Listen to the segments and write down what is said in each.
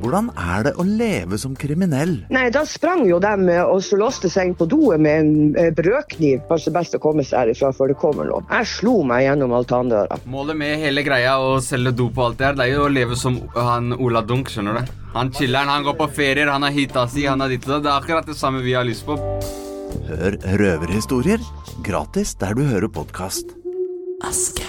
Hvordan er det å leve som kriminell? Nei, da sprang jo de og så låste seg inn på doet med en eh, brødkniv. Kanskje best å komme seg herifra før det kommer noe. Jeg slo meg gjennom altandøra. Målet med hele greia å selge dop og alt det her, det er jo å leve som han Ola Dunk, skjønner du. Han chiller'n, han går på ferier, han har hita si, han har ditt og datt. Det er akkurat det samme vi har lyst på. Hør røverhistorier gratis der du hører podkast. Aske.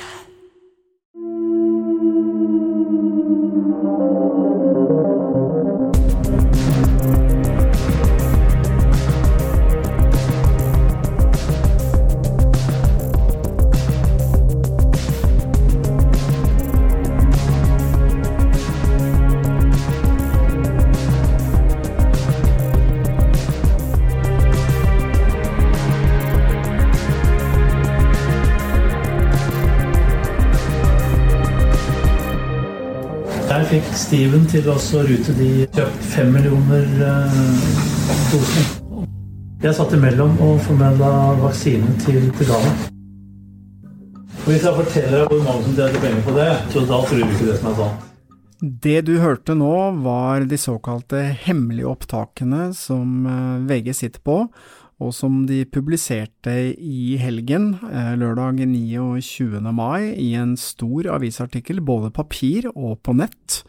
Fikk Steven til å rute de kjøpt fem millioner uh, doser. Jeg satt imellom og formidla vaksine til, Ghana. Hvis jeg forteller deg hvor mange som tjente penger på det, så da tror du ikke det som er sant. Det du hørte nå, var de såkalte hemmelige opptakene som eh, VG sitter på, og som de publiserte i helgen, eh, lørdag 29. mai, i en stor avisartikkel, både papir og på nett,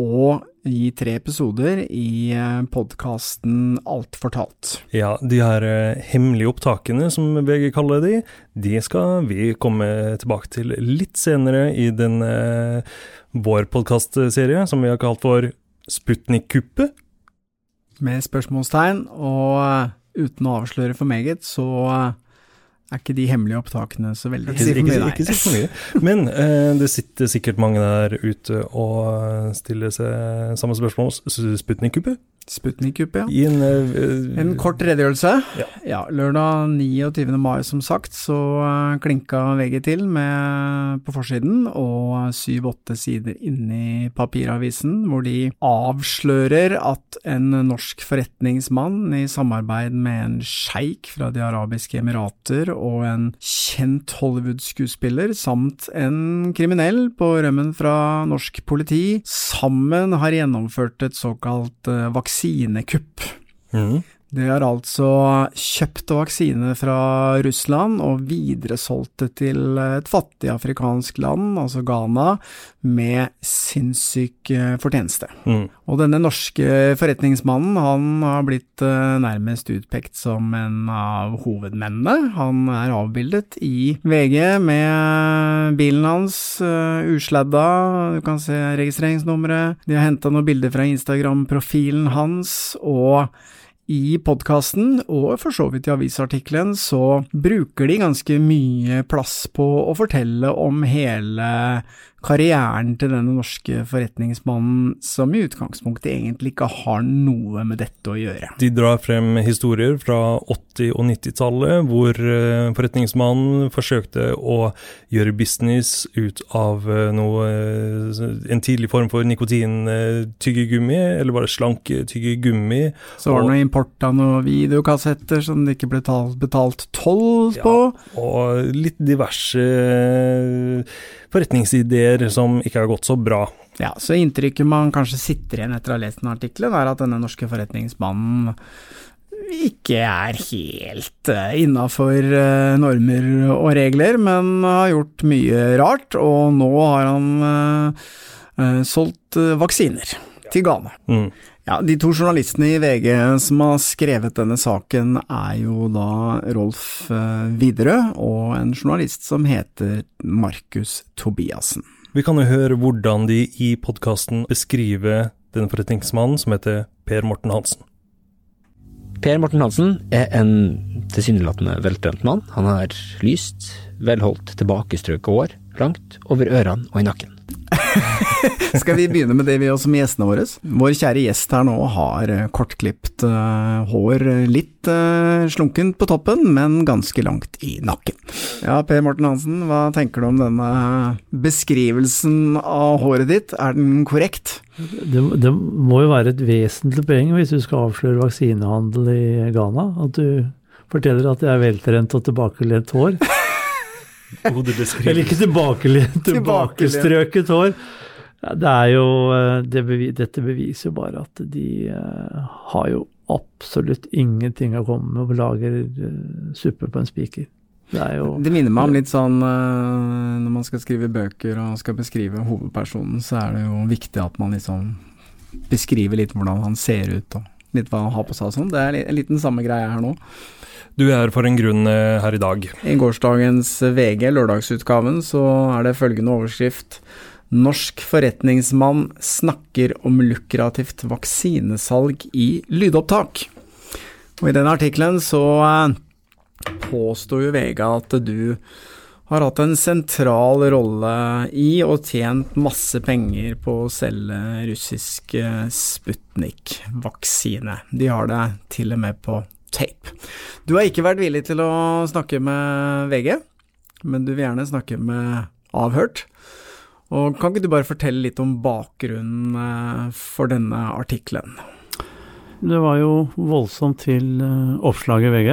og i tre episoder i podkasten Alt fortalt. Ja, de her eh, hemmelige opptakene, som VG kaller de, de skal vi komme tilbake til litt senere i den eh, vår podkastserie, som vi har kalt for Sputnik-kuppet. Med spørsmålstegn, og eh, uten å avsløre for meget, så eh, er ikke de hemmelige opptakene så veldig hemmelige. ikke, ikke, mye. Men eh, det sitter sikkert mange der ute og stiller seg samme spørsmål. Sputnik-kuppet? Sputnik-kuppet, ja. I en, eh, En kort redegjørelse. Ja. Ja, lørdag 29. mai, som sagt, så eh, klinka VG til med på forsiden og syv-åtte sider inni papiravisen, hvor de avslører at en norsk forretningsmann i samarbeid med en sjeik fra De arabiske emirater og en kjent Hollywood-skuespiller samt en kriminell på rømmen fra norsk politi sammen har gjennomført et såkalt eh, vaksinekupp. mhm. De har altså kjøpt vaksine fra Russland og videresolgt det til et fattig afrikansk land, altså Ghana, med sinnssyk eh, fortjeneste. Mm. Og denne norske forretningsmannen, han har blitt eh, nærmest utpekt som en av hovedmennene. Han er avbildet i VG med bilen hans, usladda, du kan se registreringsnummeret. De har henta noen bilder fra Instagram-profilen hans, og i podkasten, og for så vidt i avisartikkelen, så bruker de ganske mye plass på å fortelle om hele karrieren til denne norske forretningsmannen, som i utgangspunktet egentlig ikke har noe med dette å gjøre. De drar frem historier fra 80- og 90-tallet, hvor eh, forretningsmannen forsøkte å gjøre business ut av eh, noe eh, En tidlig form for nikotintyggegummi, eller bare slank tyggegummi. Så var det noe import av noen videokassetter som det ikke ble betalt, betalt toll på. Og litt diverse eh, forretningsideer som ikke har gått så bra. Ja, så inntrykket man kanskje sitter igjen etter å ha lest den artikkelen, er at denne norske forretningsmannen ikke er helt uh, innafor uh, normer og regler, men har gjort mye rart, og nå har han uh, solgt vaksiner til Ghana. Mm. Ja, De to journalistene i VG som har skrevet denne saken, er jo da Rolf eh, Widerøe og en journalist som heter Markus Tobiassen. Vi kan jo høre hvordan de i podkasten beskriver den forretningsmannen som heter Per Morten Hansen. Per Morten Hansen er en tilsynelatende veltrent mann. Han har lyst, velholdt, tilbakestrøket hår, langt over ørene og i nakken. Skal vi begynne med det vi også med gjestene våre? Vår kjære gjest her nå har eh, kortklipt uh, hår, litt uh, slunkent på toppen, men ganske langt i nakken. Ja, Per Morten Hansen, hva tenker du om denne beskrivelsen av håret ditt? Er den korrekt? Det, det må jo være et vesentlig poeng hvis du skal avsløre vaksinehandel i Ghana, at du forteller at det er veltrent og tilbakelent hår. Eller ikke tilbakelent, tilbakestrøket hår. Det er jo eh, det bevis, Dette beviser jo bare at de eh, har jo absolutt ingenting å komme med og lager eh, suppe på en spiker. Det er jo Det minner meg om litt sånn når man skal skrive bøker og skal beskrive hovedpersonen, så er det jo viktig at man liksom beskriver litt hvordan han ser ut og litt hva han har på seg og sånn. Det er en liten samme greie her nå. Du er for en grunn eh, her i dag. I gårsdagens VG, lørdagsutgaven, så er det følgende overskrift. Norsk forretningsmann snakker om lukrativt vaksinesalg i lydopptak. Og i den artikkelen så påsto påstår jo VG at du har hatt en sentral rolle i og tjent masse penger på å selge russisk eh, Sputnik-vaksine. De har det til og med på tape. Du har ikke vært villig til å snakke med VG, men du vil gjerne snakke med Avhørt. Og kan ikke du bare fortelle litt om bakgrunnen eh, for denne artikkelen? Det var jo voldsomt til oppslaget i VG.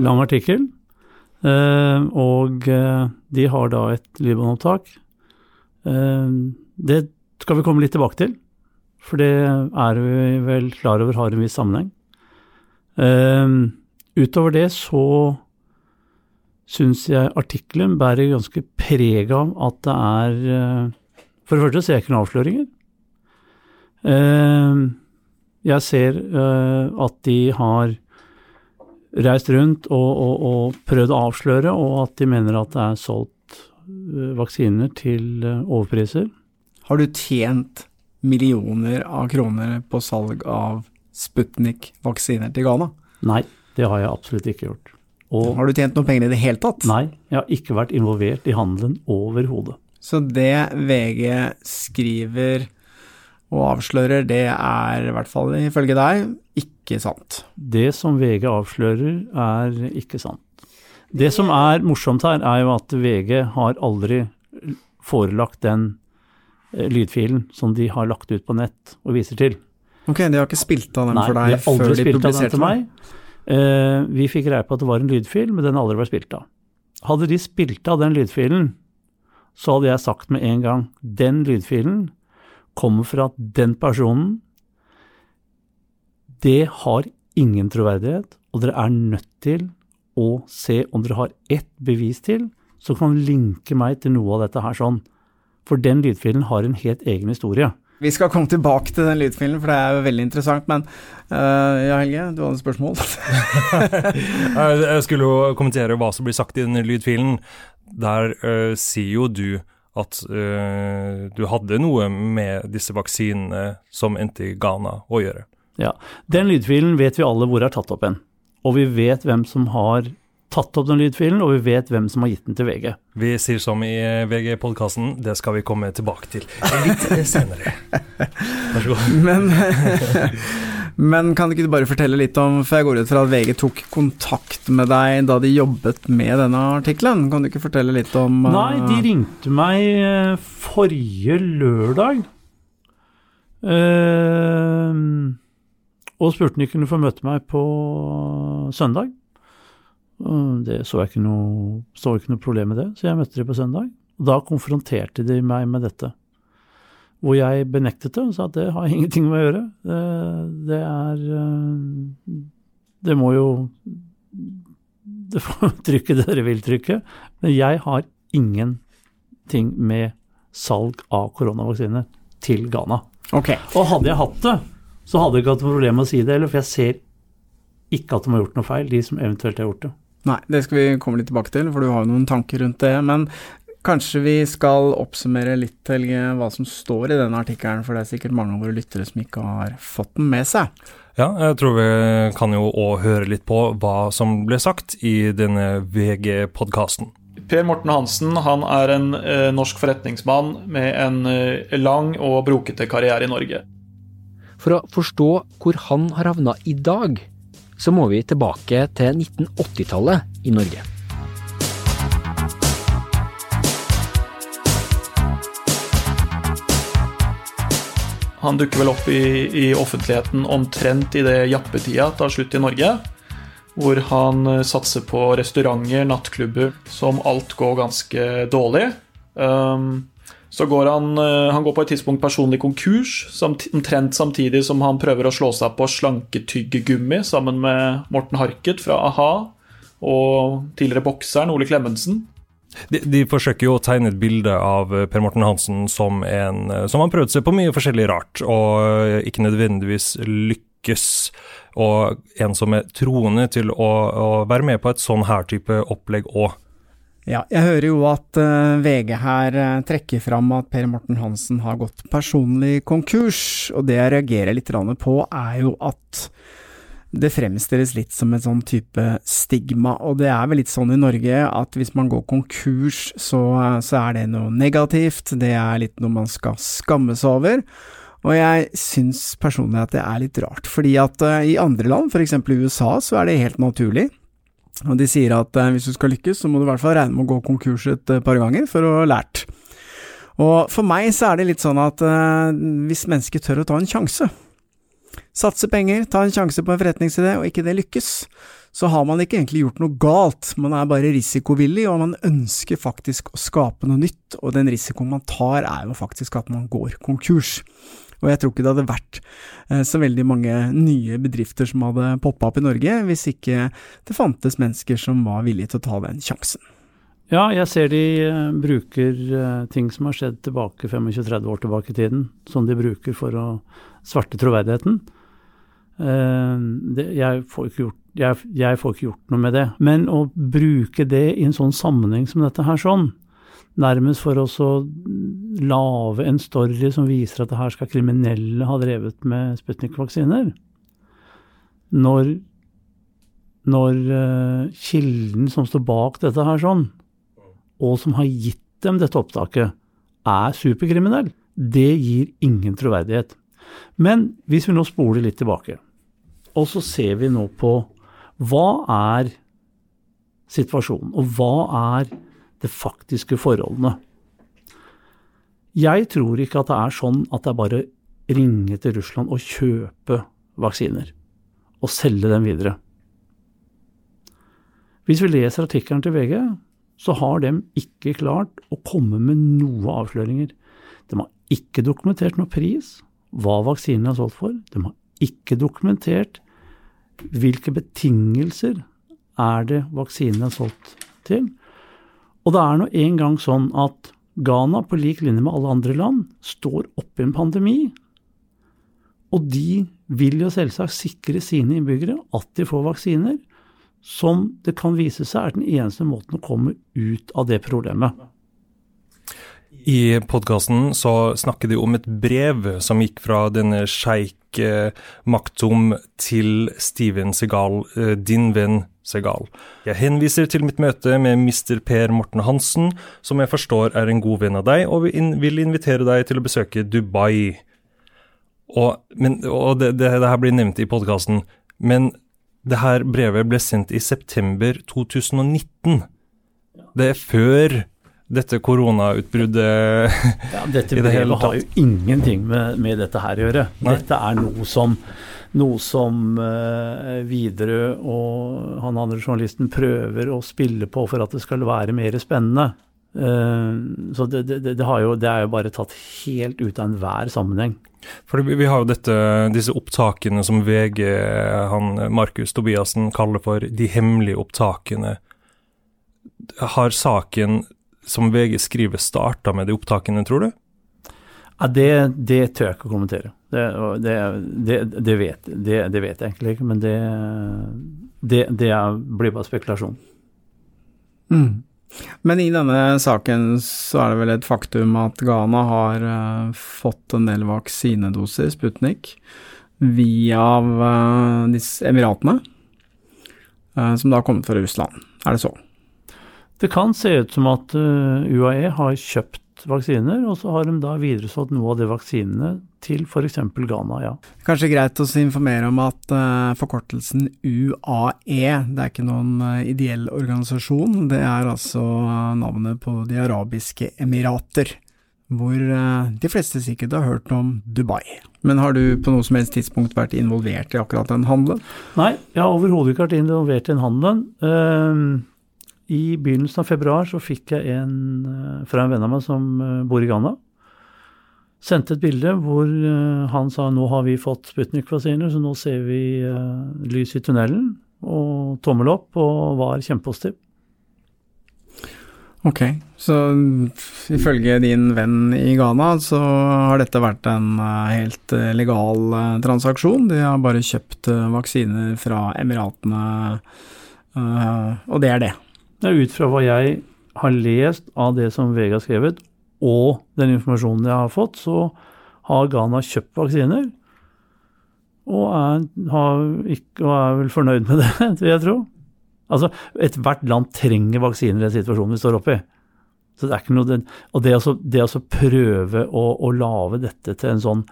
Lang artikkel. Eh, og eh, de har da et lydbåndopptak. Eh, det skal vi komme litt tilbake til, for det er vi vel klar over har en viss sammenheng. Utover det så syns jeg artikkelen bærer ganske preg av at det er For det første ser jeg ikke noen avsløringer. Jeg ser at de har reist rundt og, og, og prøvd å avsløre, og at de mener at det er solgt eh, vaksiner til eh, overpriser. Har du tjent millioner av kroner på salg av Sputnik-vaksiner til Ghana? Nei, det har jeg absolutt ikke gjort. Og Har du tjent noen penger i det hele tatt? nei, jeg har ikke vært involvert i handelen overhodet. Så det VG skriver og avslører, det er i hvert fall ifølge deg ikke sant. Det som VG avslører, er ikke sant. Det som er morsomt her, er jo at VG har aldri forelagt den eh, lydfilen som de har lagt ut på nett og viser til. Ok, de har ikke spilt av den Nei, for de deg har aldri før de spilt av den publiserte til den? meg. Uh, vi fikk greie på at det var en lydfil, men den har aldri vært spilt av. Hadde de spilt av den lydfilen, så hadde jeg sagt med en gang den lydfilen kommer fra den personen. Det har ingen troverdighet, og dere er nødt til å se om dere har ett bevis til som kan linke meg til noe av dette her sånn. For den lydfilen har en helt egen historie. Vi skal komme tilbake til den lydfilen, for det er jo veldig interessant. Men uh, ja, Helge, du hadde et spørsmål? Jeg jeg skulle jo kommentere hva som blir sagt i den lydfilen. Der uh, sier jo du at uh, du hadde noe med disse vaksinene som endte i Ghana å gjøre. Ja, Den lydfilen vet vi alle hvor er tatt opp hen. Og vi vet hvem som har tatt opp den lydfilen, og vi vet hvem som har gitt den til VG. Vi sier som i VG-podkasten, det skal vi komme tilbake til litt senere. Vær så god. Men, men kan ikke du bare fortelle litt om For jeg går ut fra at VG tok kontakt med deg da de jobbet med denne artikkelen. Kan du ikke fortelle litt om øh, Nei, de ringte meg eh, forrige lørdag. eh, og spurte om de kunne få møte meg på søndag. Det så jeg ikke noe, så ikke noe problem med det, så jeg møtte de på søndag. Og Da konfronterte de meg med dette. Hvor jeg benektet det og sa at det har ingenting med å gjøre. Det, det er eh, Det må jo Det får trykke det dere vil trykke. Men jeg har ingenting med salg av koronavaksiner til Ghana. Okay. Og hadde jeg hatt det, så hadde jeg ikke hatt noe problem med å si det heller, for jeg ser ikke at de har gjort noe feil, de som eventuelt har gjort det. Nei, det skal vi komme litt tilbake til, for du har jo noen tanker rundt det. Men kanskje vi skal oppsummere litt, Helge, hva som står i denne artikkelen, for det er sikkert mange av våre lyttere som ikke har fått den med seg. Ja, jeg tror vi kan jo òg høre litt på hva som ble sagt i denne VG-podkasten. Per Morten Hansen han er en eh, norsk forretningsmann med en eh, lang og brokete karriere i Norge. For å forstå hvor han har havna i dag, så må vi tilbake til 1980-tallet i Norge. Han dukker vel opp i, i offentligheten omtrent idet jappetida tar slutt i Norge. Hvor han eh, satser på restauranter, nattklubber, som alt går ganske dårlig. Um, så går han, eh, han går på et tidspunkt personlig konkurs, samt, omtrent samtidig som han prøver å slå seg på slanketyggegummi sammen med Morten Harket fra a-ha og tidligere bokseren Ole Klemetsen. De, de, forsøker jo å tegne et bilde av eh, Per Morten Hansen som en som har prøvd seg på mye forskjellig rart, og ikke nødvendigvis lykkes. Og en som er troende til å, å være med på et sånn her type opplegg òg. Ja, jeg hører jo at uh, VG her uh, trekker fram at Per Morten Hansen har gått personlig konkurs, og det jeg reagerer litt på, er jo at det fremstilles litt som en sånn type stigma, og det er vel litt sånn i Norge at hvis man går konkurs, så, så er det noe negativt, det er litt noe man skal skamme seg over. Og jeg syns personlig at det er litt rart, fordi at i andre land, f.eks. i USA, så er det helt naturlig. Og de sier at uh, hvis du skal lykkes, så må du i hvert fall regne med å gå konkurs et uh, par ganger for å ha lært. Og for meg så er det litt sånn at hvis mennesket tør å ta en sjanse, satse penger, ta en sjanse på en forretningsidé, og ikke det lykkes, så har man ikke egentlig gjort noe galt, man er bare risikovillig, og man ønsker faktisk å skape noe nytt, og den risikoen man tar er jo faktisk at man går konkurs. Og jeg tror ikke det hadde vært eh, så veldig mange nye bedrifter som hadde poppa opp i Norge, hvis ikke det fantes mennesker som var villige til å ta den sjansen. Ja, jeg ser de eh, bruker eh, ting som har skjedd tilbake 25-30 år tilbake i tiden, som de bruker for å svarte troverdigheten. jeg, får gjort, jeg, jeg får ikke gjort noe med det. Men å bruke det i en sånn sammenheng som dette her sånn, nærmest for å lage en story som viser at det her skal kriminelle ha drevet med Sputnik-vaksiner. Når, når uh, kilden som står bak dette her sånn, og som har gitt dem dette opptaket, er superkriminell, det gir ingen troverdighet. Men hvis vi nå spoler litt tilbake, og så ser vi nå på hva er situasjonen, og hva er de faktiske forholdene. Jeg tror ikke at det er sånn at det er bare ringe til Russland og kjøpe vaksiner og selge dem videre. Hvis vi leser artikkelen til VG, så har de ikke klart å komme med noen avsløringer. De har ikke dokumentert noen pris, hva vaksinen er solgt for. De har ikke dokumentert hvilke betingelser er det vaksinen er solgt til. Og det er nå engang sånn at Ghana, på lik linje med alle andre land, står oppe i en pandemi. Og de vil jo selvsagt sikre sine innbyggere at de får vaksiner, som det kan vise seg er den eneste måten å komme ut av det problemet. I podkasten så snakker de om et brev som gikk fra denne sjeik eh, Maktum til Steven Segal, eh, din venn Segal. Jeg henviser til mitt møte med Mr. Per Morten Hansen, som jeg forstår er en god venn av deg, og vil invitere deg til å besøke Dubai. Og, men, og det, det, det, her blir nevnt i podkasten, men det her brevet ble sendt i september 2019. Det er før dette koronautbruddet ja, Dette brevet har jo ingenting med, med, dette her å gjøre. Nei. Dette er noe som noe som uh, Widerøe og han andre journalisten prøver å spille på for at det skal være mer spennende. Uh, så det, det, det, jo, det, er jo bare tatt helt ut av enhver sammenheng. For Vi har jo dette, disse opptakene som VG, han Markus Tobiassen, kaller for de hemmelige opptakene. Har saken som VG skriver, starta med de opptakene, tror du? Ja, det, det tør jeg ikke å kommentere. Det, det, det, vet, det, vet, jeg egentlig ikke, men det, det, blir bare spekulasjon. Mm. Men i denne saken så er det vel et faktum at Ghana har uh, fått en del vaksinedoser, Sputnik, via uh, disse Emiratene, uh, som da har kommet fra Russland. Er det så? Det kan se ut som at uh, UAE har kjøpt vaksiner, og så har de da videresolgt noe av de vaksinene til f.eks. Ghana, ja. Kanskje greit å informere om at uh, forkortelsen UAE, det er ikke noen uh, ideell organisasjon, det er altså navnet på De arabiske emirater. Hvor uh, de fleste sikkert har hørt om Dubai. Men har du på noe som helst tidspunkt vært involvert i akkurat den handelen? Nei, jeg har overhodet ikke vært involvert i den handelen. Uh, i begynnelsen av februar så fikk jeg en eh, fra en venn av meg som eh, bor i Ghana. Sendte et bilde hvor eh, han sa nå har vi fått Sputnik-vaksiner, så nå ser vi lys i tunnelen. Og tommel opp, og var kjempepositiv. Ok, så ifølge din venn i Ghana så har dette vært en helt legal transaksjon. De har bare kjøpt vaksiner fra Emiratene, og det er det. Ut fra hva jeg har lest av det som VG har skrevet, og den informasjonen jeg har fått, så har Ghana kjøpt vaksiner. Og er, ikke, og er vel fornøyd med det, vil jeg tro. Altså, Ethvert land trenger vaksiner i den situasjonen vi står oppe i. Så det er ikke noe, og det å altså prøve å, å lage dette til en sånn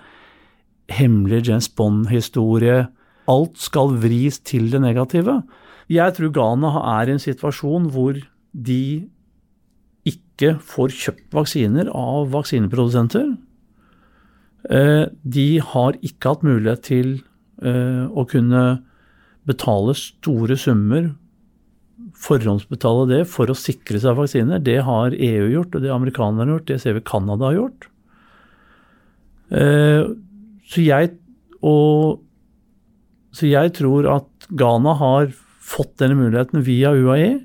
hemmelig James Bond-historie Alt skal vris til det negative. Jeg tror Ghana er i en situasjon hvor de ikke får kjøpt vaksiner av vaksineprodusenter. Eh, de har ikke hatt mulighet til eh, å kunne betale store summer, forhåndsbetale det, for å sikre seg vaksiner. Det har EU gjort, og det har amerikanerne gjort, det ser vi Canada har gjort. Eh, så jeg, og, så jeg tror at Ghana har fått denne muligheten via UAE.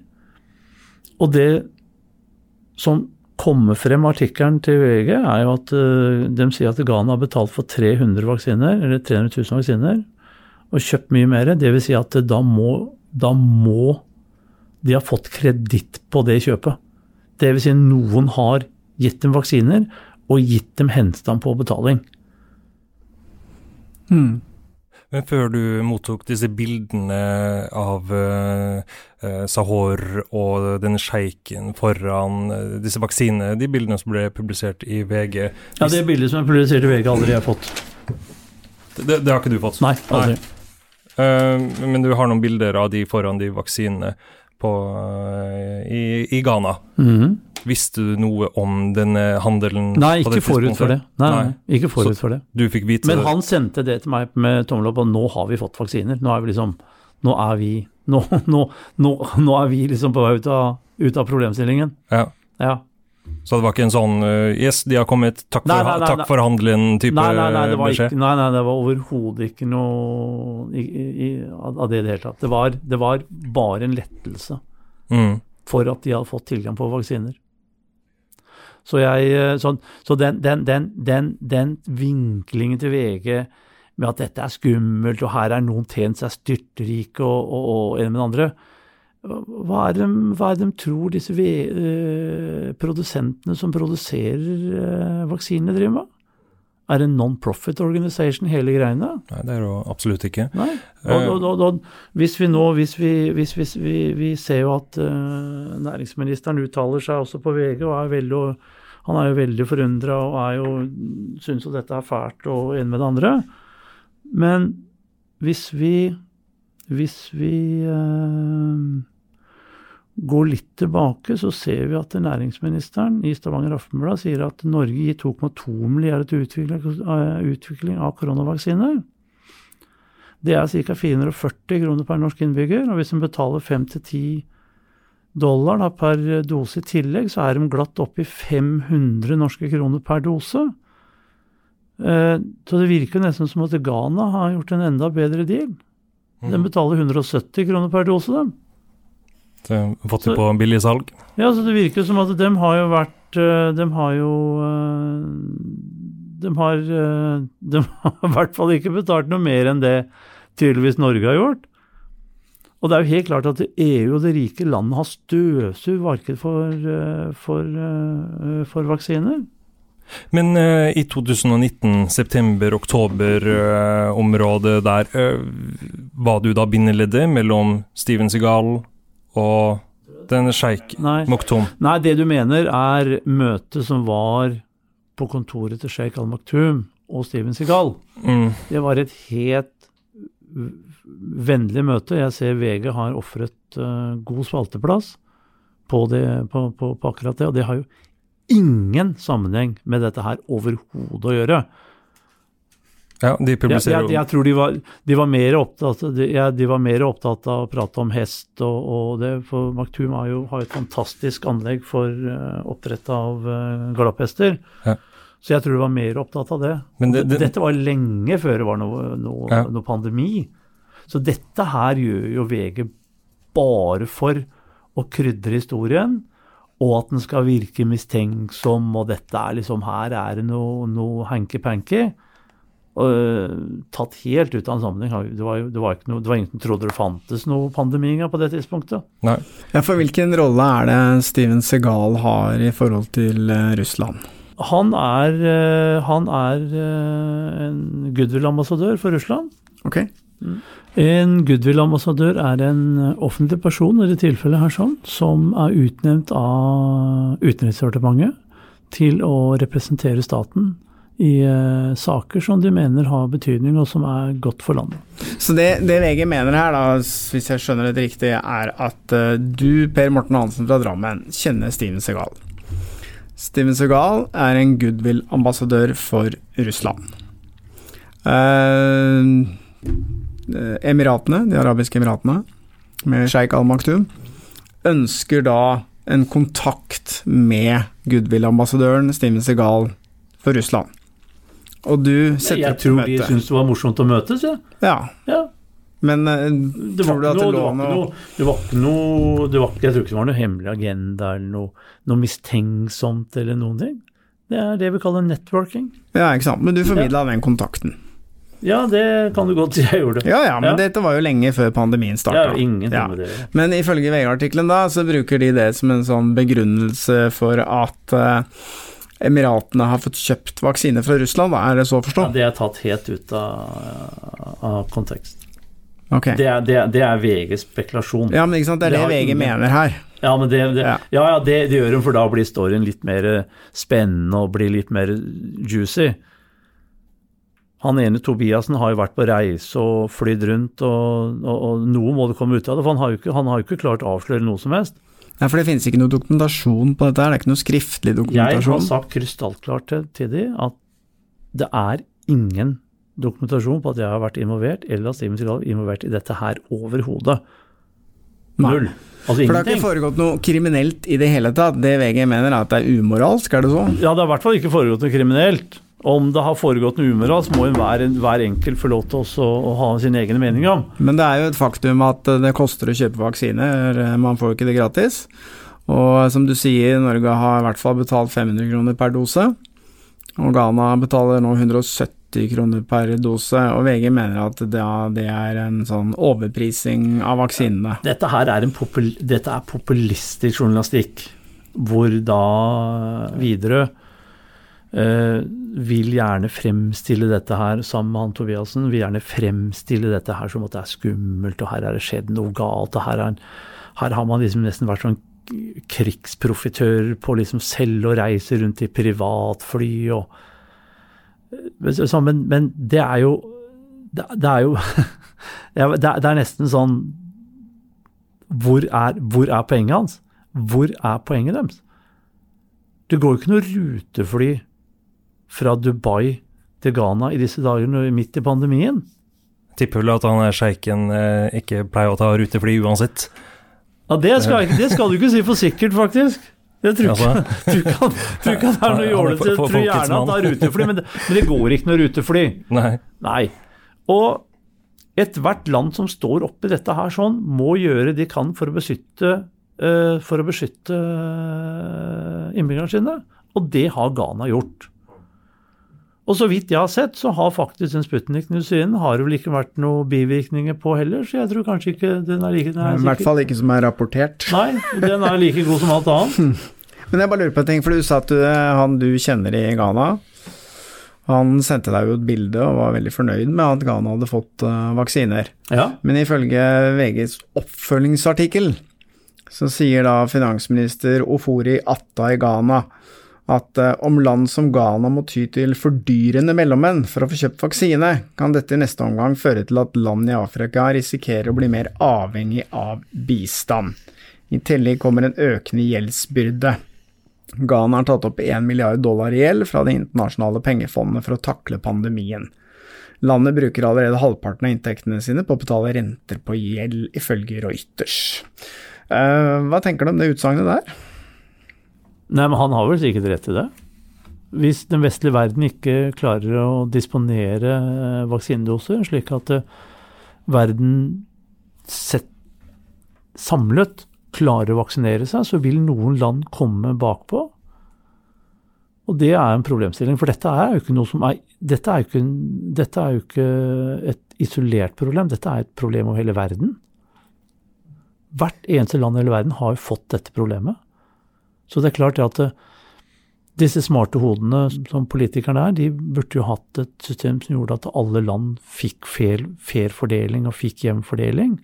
Og det som kommer frem av artikkelen til VG, er jo at uh, de sier at Ghana har betalt for 300 vaksiner, eller 300 000 vaksiner, og kjøpt mye mer. Dvs. Si at da må, da må de ha fått kreditt på det kjøpet. Dvs. Si noen har gitt dem vaksiner og gitt dem henstand på betaling. Hmm. Men før du mottok disse bildene av uh, uh, Sahor og den sjeiken foran uh, disse vaksinene, de bildene som ble publisert i VG Ja, det bildet som er publisert i VG, aldri jeg har fått. Det, det, har ikke du fått? Nei, aldri. Nei. men du har noen bilder av de foran de vaksinene på, i, i, Ghana. Mm -hmm. Visste du noe om denne handelen? Nei, ikke forut for det. Nei, nei. ikke forut for det. Du fikk vite Men han sendte det til meg med tommel opp, og nå har vi fått vaksiner. Nå er vi liksom Nå er vi Nå, nå, nå, nå er vi liksom på vei ut av, ut av problemstillingen. Ja. ja. Så det var ikke en sånn uh, Yes, de har kommet, takk for, nei, nei, nei, takk for handelen-type beskjed? Nei, nei, det var overhodet ikke noe i, i, av det i det hele tatt. Det var, det var bare en lettelse mm. for at de hadde fått tilgang på vaksiner. Så, jeg, så, sånn, så den, den, den, den, vinklingen til VG med at dette er skummelt, og her er noen tjent seg styrtrike og, og, og en med den andre hva er, det, hva er det de tror disse uh, produsentene som produserer uh, vaksinene, driver med? Er det en non-profit organization, hele greiene? Nei, det er det absolutt ikke. Og, og, og, hvis vi nå, hvis vi, hvis, hvis vi, vi ser jo at uh, næringsministeren uttaler seg også på VG, og er veldig han er jo veldig forundra og er jo, syns jo dette er fælt og en med det andre. Men hvis vi hvis vi eh, går litt tilbake, så ser vi at næringsministeren i Stavanger Aftenblad sier at Norge gir 2,2 milliarder til utvikling, utvikling av koronavaksiner. Det er ca. 440 kroner per norsk innbygger. Og hvis en betaler 5-10 dollar da, per dose i tillegg, så er de glatt oppe i 500 norske kroner per dose. Eh, så det virker nesten som at Ghana har gjort en enda bedre deal. De betaler 170 kroner per dose, dem. Så fått det på billigsalg? Ja, så det virker som at de har jo vært eh, De har jo eh, De har, de har i hvert fall ikke betalt noe mer enn det tydeligvis Norge har gjort. Og det er jo helt klart at EU og det rike landet har støvsugd markedet for, eh, for, eh, for, vaksiner. Men uh, i 2019, september-oktober-området uh, der, uh, var du da bindeleddet mellom Steven Segal og denne sjeik Moktum. Nei, det du mener er møtet som var på kontoret til sjeik al-Maktum og Steven Sigal. Mm. Det var et helt vennlig møte. Jeg ser VG har ofret uh, god spalteplass på, det, på, på, på akkurat det, og det har jo ingen sammenheng med dette her overhodet å gjøre. Ja, de Jeg, jo jeg, jeg tror de var, de, var mer opptatt, de, ja, de var mer opptatt av å prate om hest og, og det, for Maktum har jo har et fantastisk anlegg for uh, oppdrett av uh, galopphester. Ja. Så jeg tror de var mer opptatt av det. Men det- det- Dette var lenge før det var noe, noe, Ja. noe pandemi. Så dette her gjør jo VG bare for å krydre historien, og at den skal virke mistenksom, og dette er liksom Her er det noe, noe hanky-panky. Og, øh, tatt helt ut av en sammenheng. Det var, det, var ikke noe, det var ingen som trodde det fantes noe pandemi engang på det tidspunktet. Nei. Ja, for hvilken rolle er det Steven Segal har i forhold til eh, Russland? Han er, øh, han er en goodwill-ambassadør for Russland. Okay. En goodwill-ambassadør er en offentlig person, i det tilfellet her sånn, som er utnevnt av Utenriksdepartementet til å representere staten i uh, saker som de mener har betydning, og som er godt for landet. Så det, det VG mener her, da, hvis jeg skjønner det riktig, er at uh, du, Per Morten Hansen fra Drammen, kjenner Steven Segal. Steven Segal er en goodwill-ambassadør for Russland. Uh, Emiratene, de arabiske emiratene, med sjeik Al Maktoum, ønsker da en kontakt med goodwill-ambassadøren Steven Segal for Russland. Og du setter Jeg opp til tror de møte. syntes det var morsomt å møtes, ja. Ja, ja. men eh, Det tror du at det lå noe det var ikke noe det var, Jeg tror ikke det var noe hemmelig agenda eller noe, noe mistenksomt eller noen ting. Det er det vi kaller networking. Ja, ikke sant. Men du formidla den kontakten. Ja, det kan du godt si jeg gjorde. Ja ja, men Ja. dette var jo lenge før pandemien starta. Ja, ja. med det. Men ifølge VG-artikkelen da, så bruker de det som en sånn begrunnelse for at eh, Emiratene har fått kjøpt vaksine fra Russland, er det så å forstå? Ja, det er tatt helt ut av, av kontekst. Okay. Det er, det, er, det er VGs spekulasjon. Ja, men ikke sant, det er Det det, VG ingen- mener her. Ja, men det, Ja. ja. Det gjør hun, for da blir storyen litt mer spennende og blir litt mer juicy. Han ene Tobiassen har jo vært på reise og flydd rundt, og, og, og noe må det komme ut av det. For han har jo ikke, han har jo ikke klart å avsløre noe som helst. Nei, for det finnes ikke noe dokumentasjon på dette det er ikke noe skriftlig dokumentasjon? Jeg har sagt krystallklart til, til de at det er ingen dokumentasjon på at jeg har vært involvert, eller at Steven Seagal er involvert i dette her overhodet. Null. Altså For det har ikke foregått noe kriminelt i det hele tatt. Det VG mener er at det er umoralsk, er det så? Ja, det har i hvert fall ikke foregått noe kriminelt. Om det har foregått noe umoralsk, må hver, hver enkelt få lov til også å ha sin egen mening om. Men det er jo et faktum at eh, det koster å kjøpe vaksiner, eh, man får jo ikke det gratis. Og som du sier, Norge har i hvert fall betalt 500 kroner per dose. Og Ghana betaler nå 170 kroner per dose, og VG mener at det, det er en sånn overprising av vaksinene. Dette her er, en popul dette er populistisk journalistikk, hvor da Widerøe eh, vil gjerne fremstille dette her sammen med han Tobiassen, vil gjerne fremstille dette her som at det er skummelt, og her er det skjedd noe galt, og her, er, her har man liksom nesten vært sånn krigsprofitør på liksom selv å reise rundt i privatfly og men, så- men, men det er jo Det, det er jo det, er, det er nesten sånn hvor er, hvor er poenget hans? Hvor er poenget deres? Det går jo ikke noe rutefly fra Dubai til Ghana i disse dager midt i pandemien. Tipper vel at han er sjeiken eh, ikke pleier å ta rutefly uansett. Ja, det skal, det skal du ikke si for sikkert, faktisk. Jeg tror ikke, Altså. tror ikke, tror ikke han er noe er jålete. Jeg tror gjerne at han tar rutefly, men det, men det går ikke noe rutefly. Nei. Nei. Og ethvert land som står oppi dette her sånn, må gjøre det de kan for å beskytte, uh, for å beskytte eh, innbyggerne sine. Og det har Ghana gjort. Og så vidt jeg har sett, så har faktisk den Sputnik-nusinen har det vel ikke vært noen bivirkninger på heller, så jeg tror kanskje ikke den er like den er I hvert fall ikke som er rapportert. Nei, den er like god som alt annet. Men jeg bare lurer på en ting, for du sa at du, han du kjenner i Ghana, han sendte deg jo et bilde og var veldig fornøyd med at Ghana hadde fått eh, vaksiner. Ja. Men ifølge VGs oppfølgingsartikkel så sier da finansminister Ofori Atta i Ghana at eh, om land som Ghana må ty til fordyrende mellommenn for å få kjøpt vaksine, kan dette i neste omgang føre til at land i Afrika risikerer å bli mer avhengig av bistand. I tillegg kommer en økende gjeldsbyrde. Ghana har tatt opp 1 milliard dollar i gjeld fra Det internasjonale pengefondet for å takle pandemien. Landet bruker allerede halvparten av inntektene sine på å betale renter på gjeld, ifølge Reuters. Uh, hva tenker du om det utsagnet der? Nei, men han har vel sikkert rett i det. Hvis den vestlige verden ikke klarer å disponere eh, vaksinedoser, slik at uh, verden sett, samlet klarer å vaksinere seg, så vil noen land komme bakpå. Og det er en problemstilling, for dette er jo ikke noe som er dette er, ikke, dette er jo ikke et isolert problem, dette er et problem over hele verden. Hvert eneste land i hele verden har jo fått dette problemet. Så det er klart at eh, disse smarte hodene som politikerne er, de burde jo hatt et system som gjorde at alle land fikk fair, fair fordeling og fikk jevn fordeling.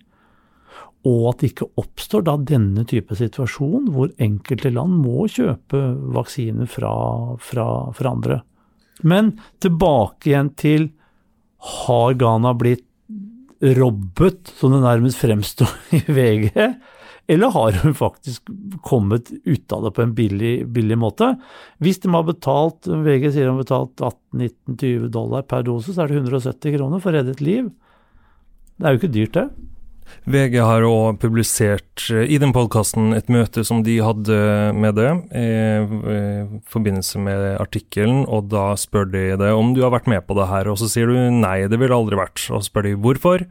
Og at det ikke oppstår da denne type situasjon hvor enkelte land må kjøpe vaksiner fra, fra, fra andre. Men tilbake igjen til har Ghana blitt robbet, som det nærmest fremstår i VG? Eller har hun faktisk kommet ut av det på en billig, billig måte? Hvis de har betalt, VG sier de har betalt 18-19-20 dollar per dose, så er det 170 kroner for å redde et liv. Det er jo ikke dyrt, det. VG har òg publisert eh, i den podkasten et møte som de hadde med det, i forbindelse med artikkelen, og da spør de deg om du har vært med på det her, og så sier du nei, det ville aldri vært, og så spør de hvorfor.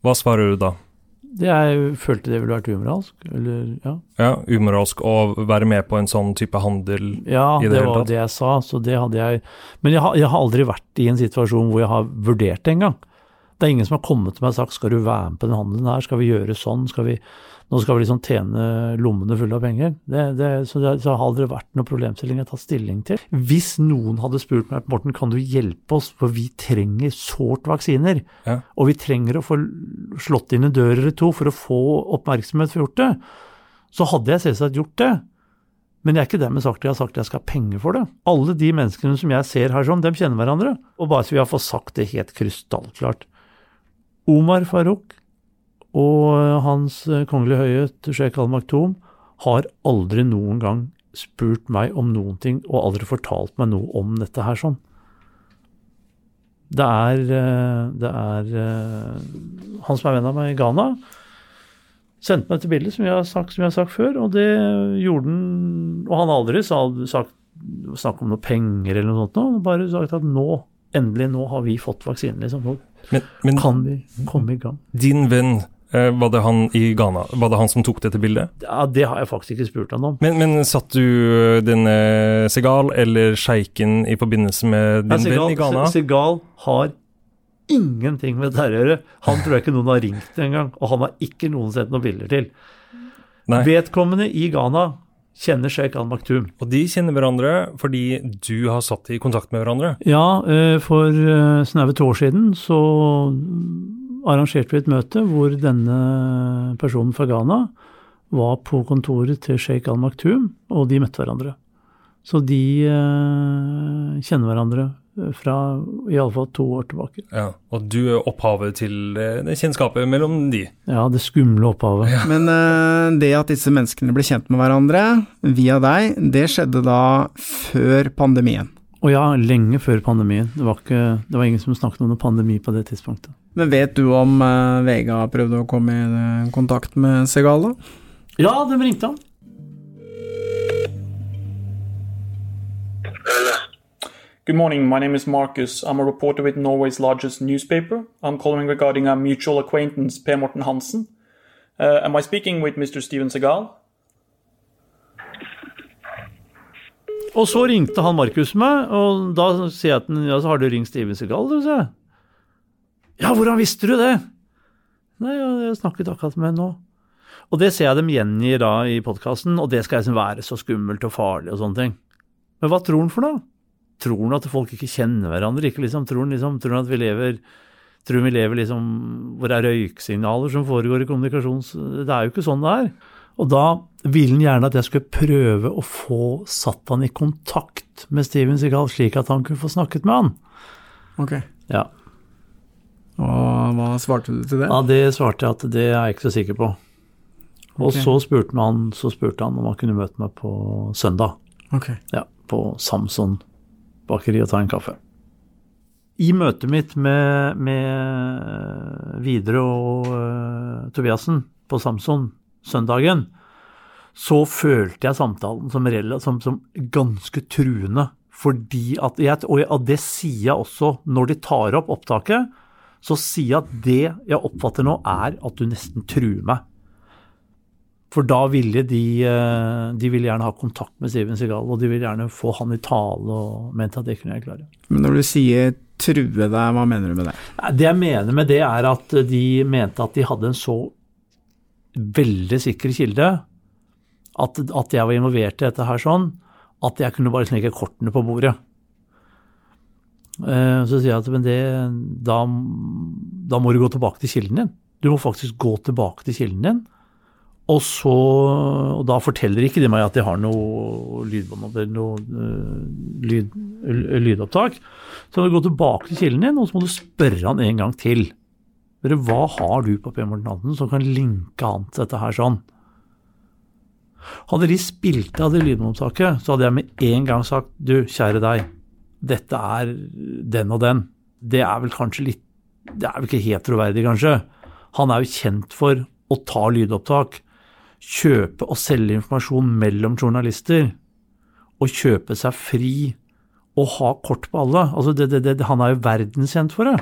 Hva svarer du da? Jeg følte det ville vært umoralsk, eller ja. Ja, umoralsk å være med på en sånn type handel ja, i det, det hele tatt? var det jeg sa, så det hadde jeg Men jeg har, jeg har aldri vært i en situasjon hvor jeg har vurdert det engang. Det er ingen som har kommet til meg og sagt skal du være med på den handelen her, skal vi gjøre sånn, skal vi, nå skal vi liksom tjene lommene fulle av penger. Det, det, så det så har aldri vært noen problemstilling jeg har tatt stilling til. Hvis noen hadde spurt meg Morten, kan du hjelpe oss, for vi trenger sårt vaksiner, Ja. og vi trenger å få slått inn en dør eller to for å få oppmerksomhet for gjort det, så hadde jeg selvsagt gjort det. Men jeg er ikke dermed sagt at jeg har sagt at jeg skal ha penger for det. Alle de menneskene som jeg ser her sånn, dem kjenner hverandre. Og bare så vi har fått sagt det helt krystallklart. Omar Farouk og hans kongelige høyhet sjeik al Maktoum har aldri noen gang spurt meg om noen ting, og aldri fortalt meg noe om dette her sånn. Det er, eh, det er eh, han som er venn av meg i Ghana, sendte meg dette bildet, som jeg har sagt, jeg har sagt før, og det gjorde han Og han har aldri sa, sagt, snakket om noe penger eller noe sånt, han har bare sagt at nå, endelig, nå har vi fått vaksinen, liksom. Nå Men, men kan vi komme i gang. din venn, eh, var det han i Ghana, var det han som tok dette bildet? Ja, Det har jeg faktisk ikke spurt han om. Men, men satt du eh, denne Segal eller sjeiken i forbindelse med din Ja, venn i Ghana? Segal har ingenting med dette å gjøre. Han tror jeg ikke noen har ringt engang, og han har ikke noen sett noen bilder til. Nei. Vedkommende i Ghana kjenner sjeik al-Maktum. Og de kjenner hverandre fordi du har satt i kontakt med hverandre? Ja, eh, for eh, snaue to år siden så arrangerte vi et møte hvor denne personen fra Ghana var på kontoret til sjeik al-Maktum, og de møtte hverandre. Så de eh, kjenner hverandre fra iallfall to år tilbake. Ja, Og du er opphavet til eh, det kjennskapet mellom de? Ja, det skumle opphavet. Men uh, det at disse menneskene ble kjent med hverandre via deg, det skjedde da før pandemien. Og ja, lenge før pandemien. Det var, ikke, det var ingen som snakket om noen pandemi på det tidspunktet. Men vet du om uh, Vega prøvde å komme i kontakt med Segal, da? Ja, de ringte han. Good morning. My name is Marcus. I'm a reporter with Norway's largest newspaper. I'm calling regarding a mutual acquaintance, Per Morten Hansen. Uh, am I speaking with Mr. Steven Segal? Og så ringte han Markus meg, og da sier jeg til ham ja, så har du ringt Steven Segal, du, sier jeg. Ja, hvordan visste du det? Nei, jeg snakket akkurat med henne nå. Og det ser jeg dem gjengir da i podkasten, og det skal liksom være så skummelt og farlig og sånne ting. Men hva tror han for noe? Tror han at folk ikke kjenner hverandre? Ikke liksom, tror han liksom, tror han at vi lever Tror vi lever liksom hvor det er røyksignaler som foregår i kommunikasjons... Det er jo ikke sånn det er. Og da ville han gjerne at jeg skulle prøve å få satt han i kontakt med Steven Seagal, slik at han kunne få snakket med han. Ok. Ja. Og hva svarte du til det? Ja, det svarte jeg at det er jeg ikke så sikker på. Og så, spurte han, så spurte han om han kunne møte meg på søndag. Ok. Ja, på Samson bakeri og ta en kaffe. I møtet mitt med, med Videre og uh, Tobiassen på Samson søndagen, så følte jeg samtalen som, som, som ganske truende. Fordi at jeg- og det sier jeg også når de tar opp opptaket, så sier jeg at det jeg oppfatter nå, er at du nesten truer meg. For da ville de, eh, de ville gjerne ha kontakt med Steven Segal, og de ville gjerne få han i tale, og mente at det kunne jeg klare. Men når du sier true deg, hva mener du med det? Det jeg mener med det, er at de mente at de hadde en så veldig sikker kilde, at, at jeg var involvert i dette her sånn, at jeg kunne bare sneke kortene på bordet. Eh, Så sier jeg at men det, da, da må du gå tilbake til kilden din. Du må faktisk gå tilbake til kilden din. Og, så, og da forteller ikke de meg at de har noe lydbånd noe eh, lyd, lydopptak. Så må du gå tilbake til kilden din, og så må du spørre han en gang til. Hva har du på P. Morten Hansen som kan linke han til dette her sånn? Hadde de spilt av det lydbåndopptaket, så hadde jeg med en gang sagt du, kjære deg, dette er den og den. Det er vel kanskje litt Det er vel ikke helt troverdig, kanskje. Han er jo kjent for å ta lydopptak, kjøpe og selge informasjon mellom journalister, og kjøpe seg fri og ha kort på alle. Altså det, det, det, han er jo verdenskjent for det.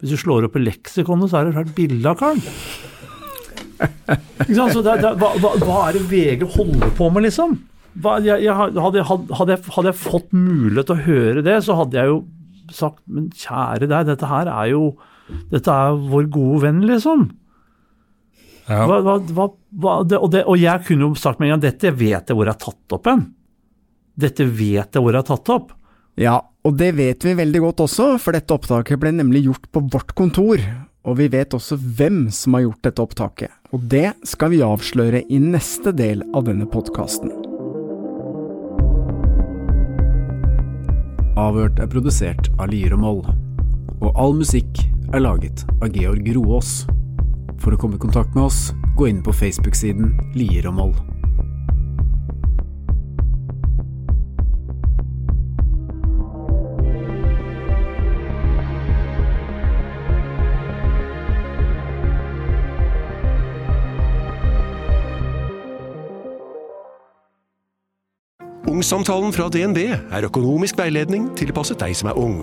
Hvis du slår opp i leksikonet, så er det et bilde av karen. Hva, hva, er det VG holder på med, liksom? Hva, jeg, jeg, hadde, hadde, jeg, hadde jeg fått mulighet til å høre det, så hadde jeg jo sagt Men kjære deg, dette her er jo Dette er vår gode venn, liksom. Ja. Hva, hva, hva, det, og, det, og jeg kunne jo sagt med en gang dette vet jeg hvor jeg har tatt opp en. Dette vet jeg hvor jeg har tatt opp. Ja, og det vet vi veldig godt også, for dette opptaket ble nemlig gjort på vårt kontor. Og vi vet også hvem som har gjort dette opptaket. Og det skal vi avsløre i neste del av denne podkasten. Avhørt er produsert av Lier og Moll, og all musikk er laget av Georg Roås. For å komme i kontakt med oss, gå inn på Facebook-siden Lier og Moll. Ungsamtalen fra DNB er økonomisk veiledning tilpasset deg som er ung.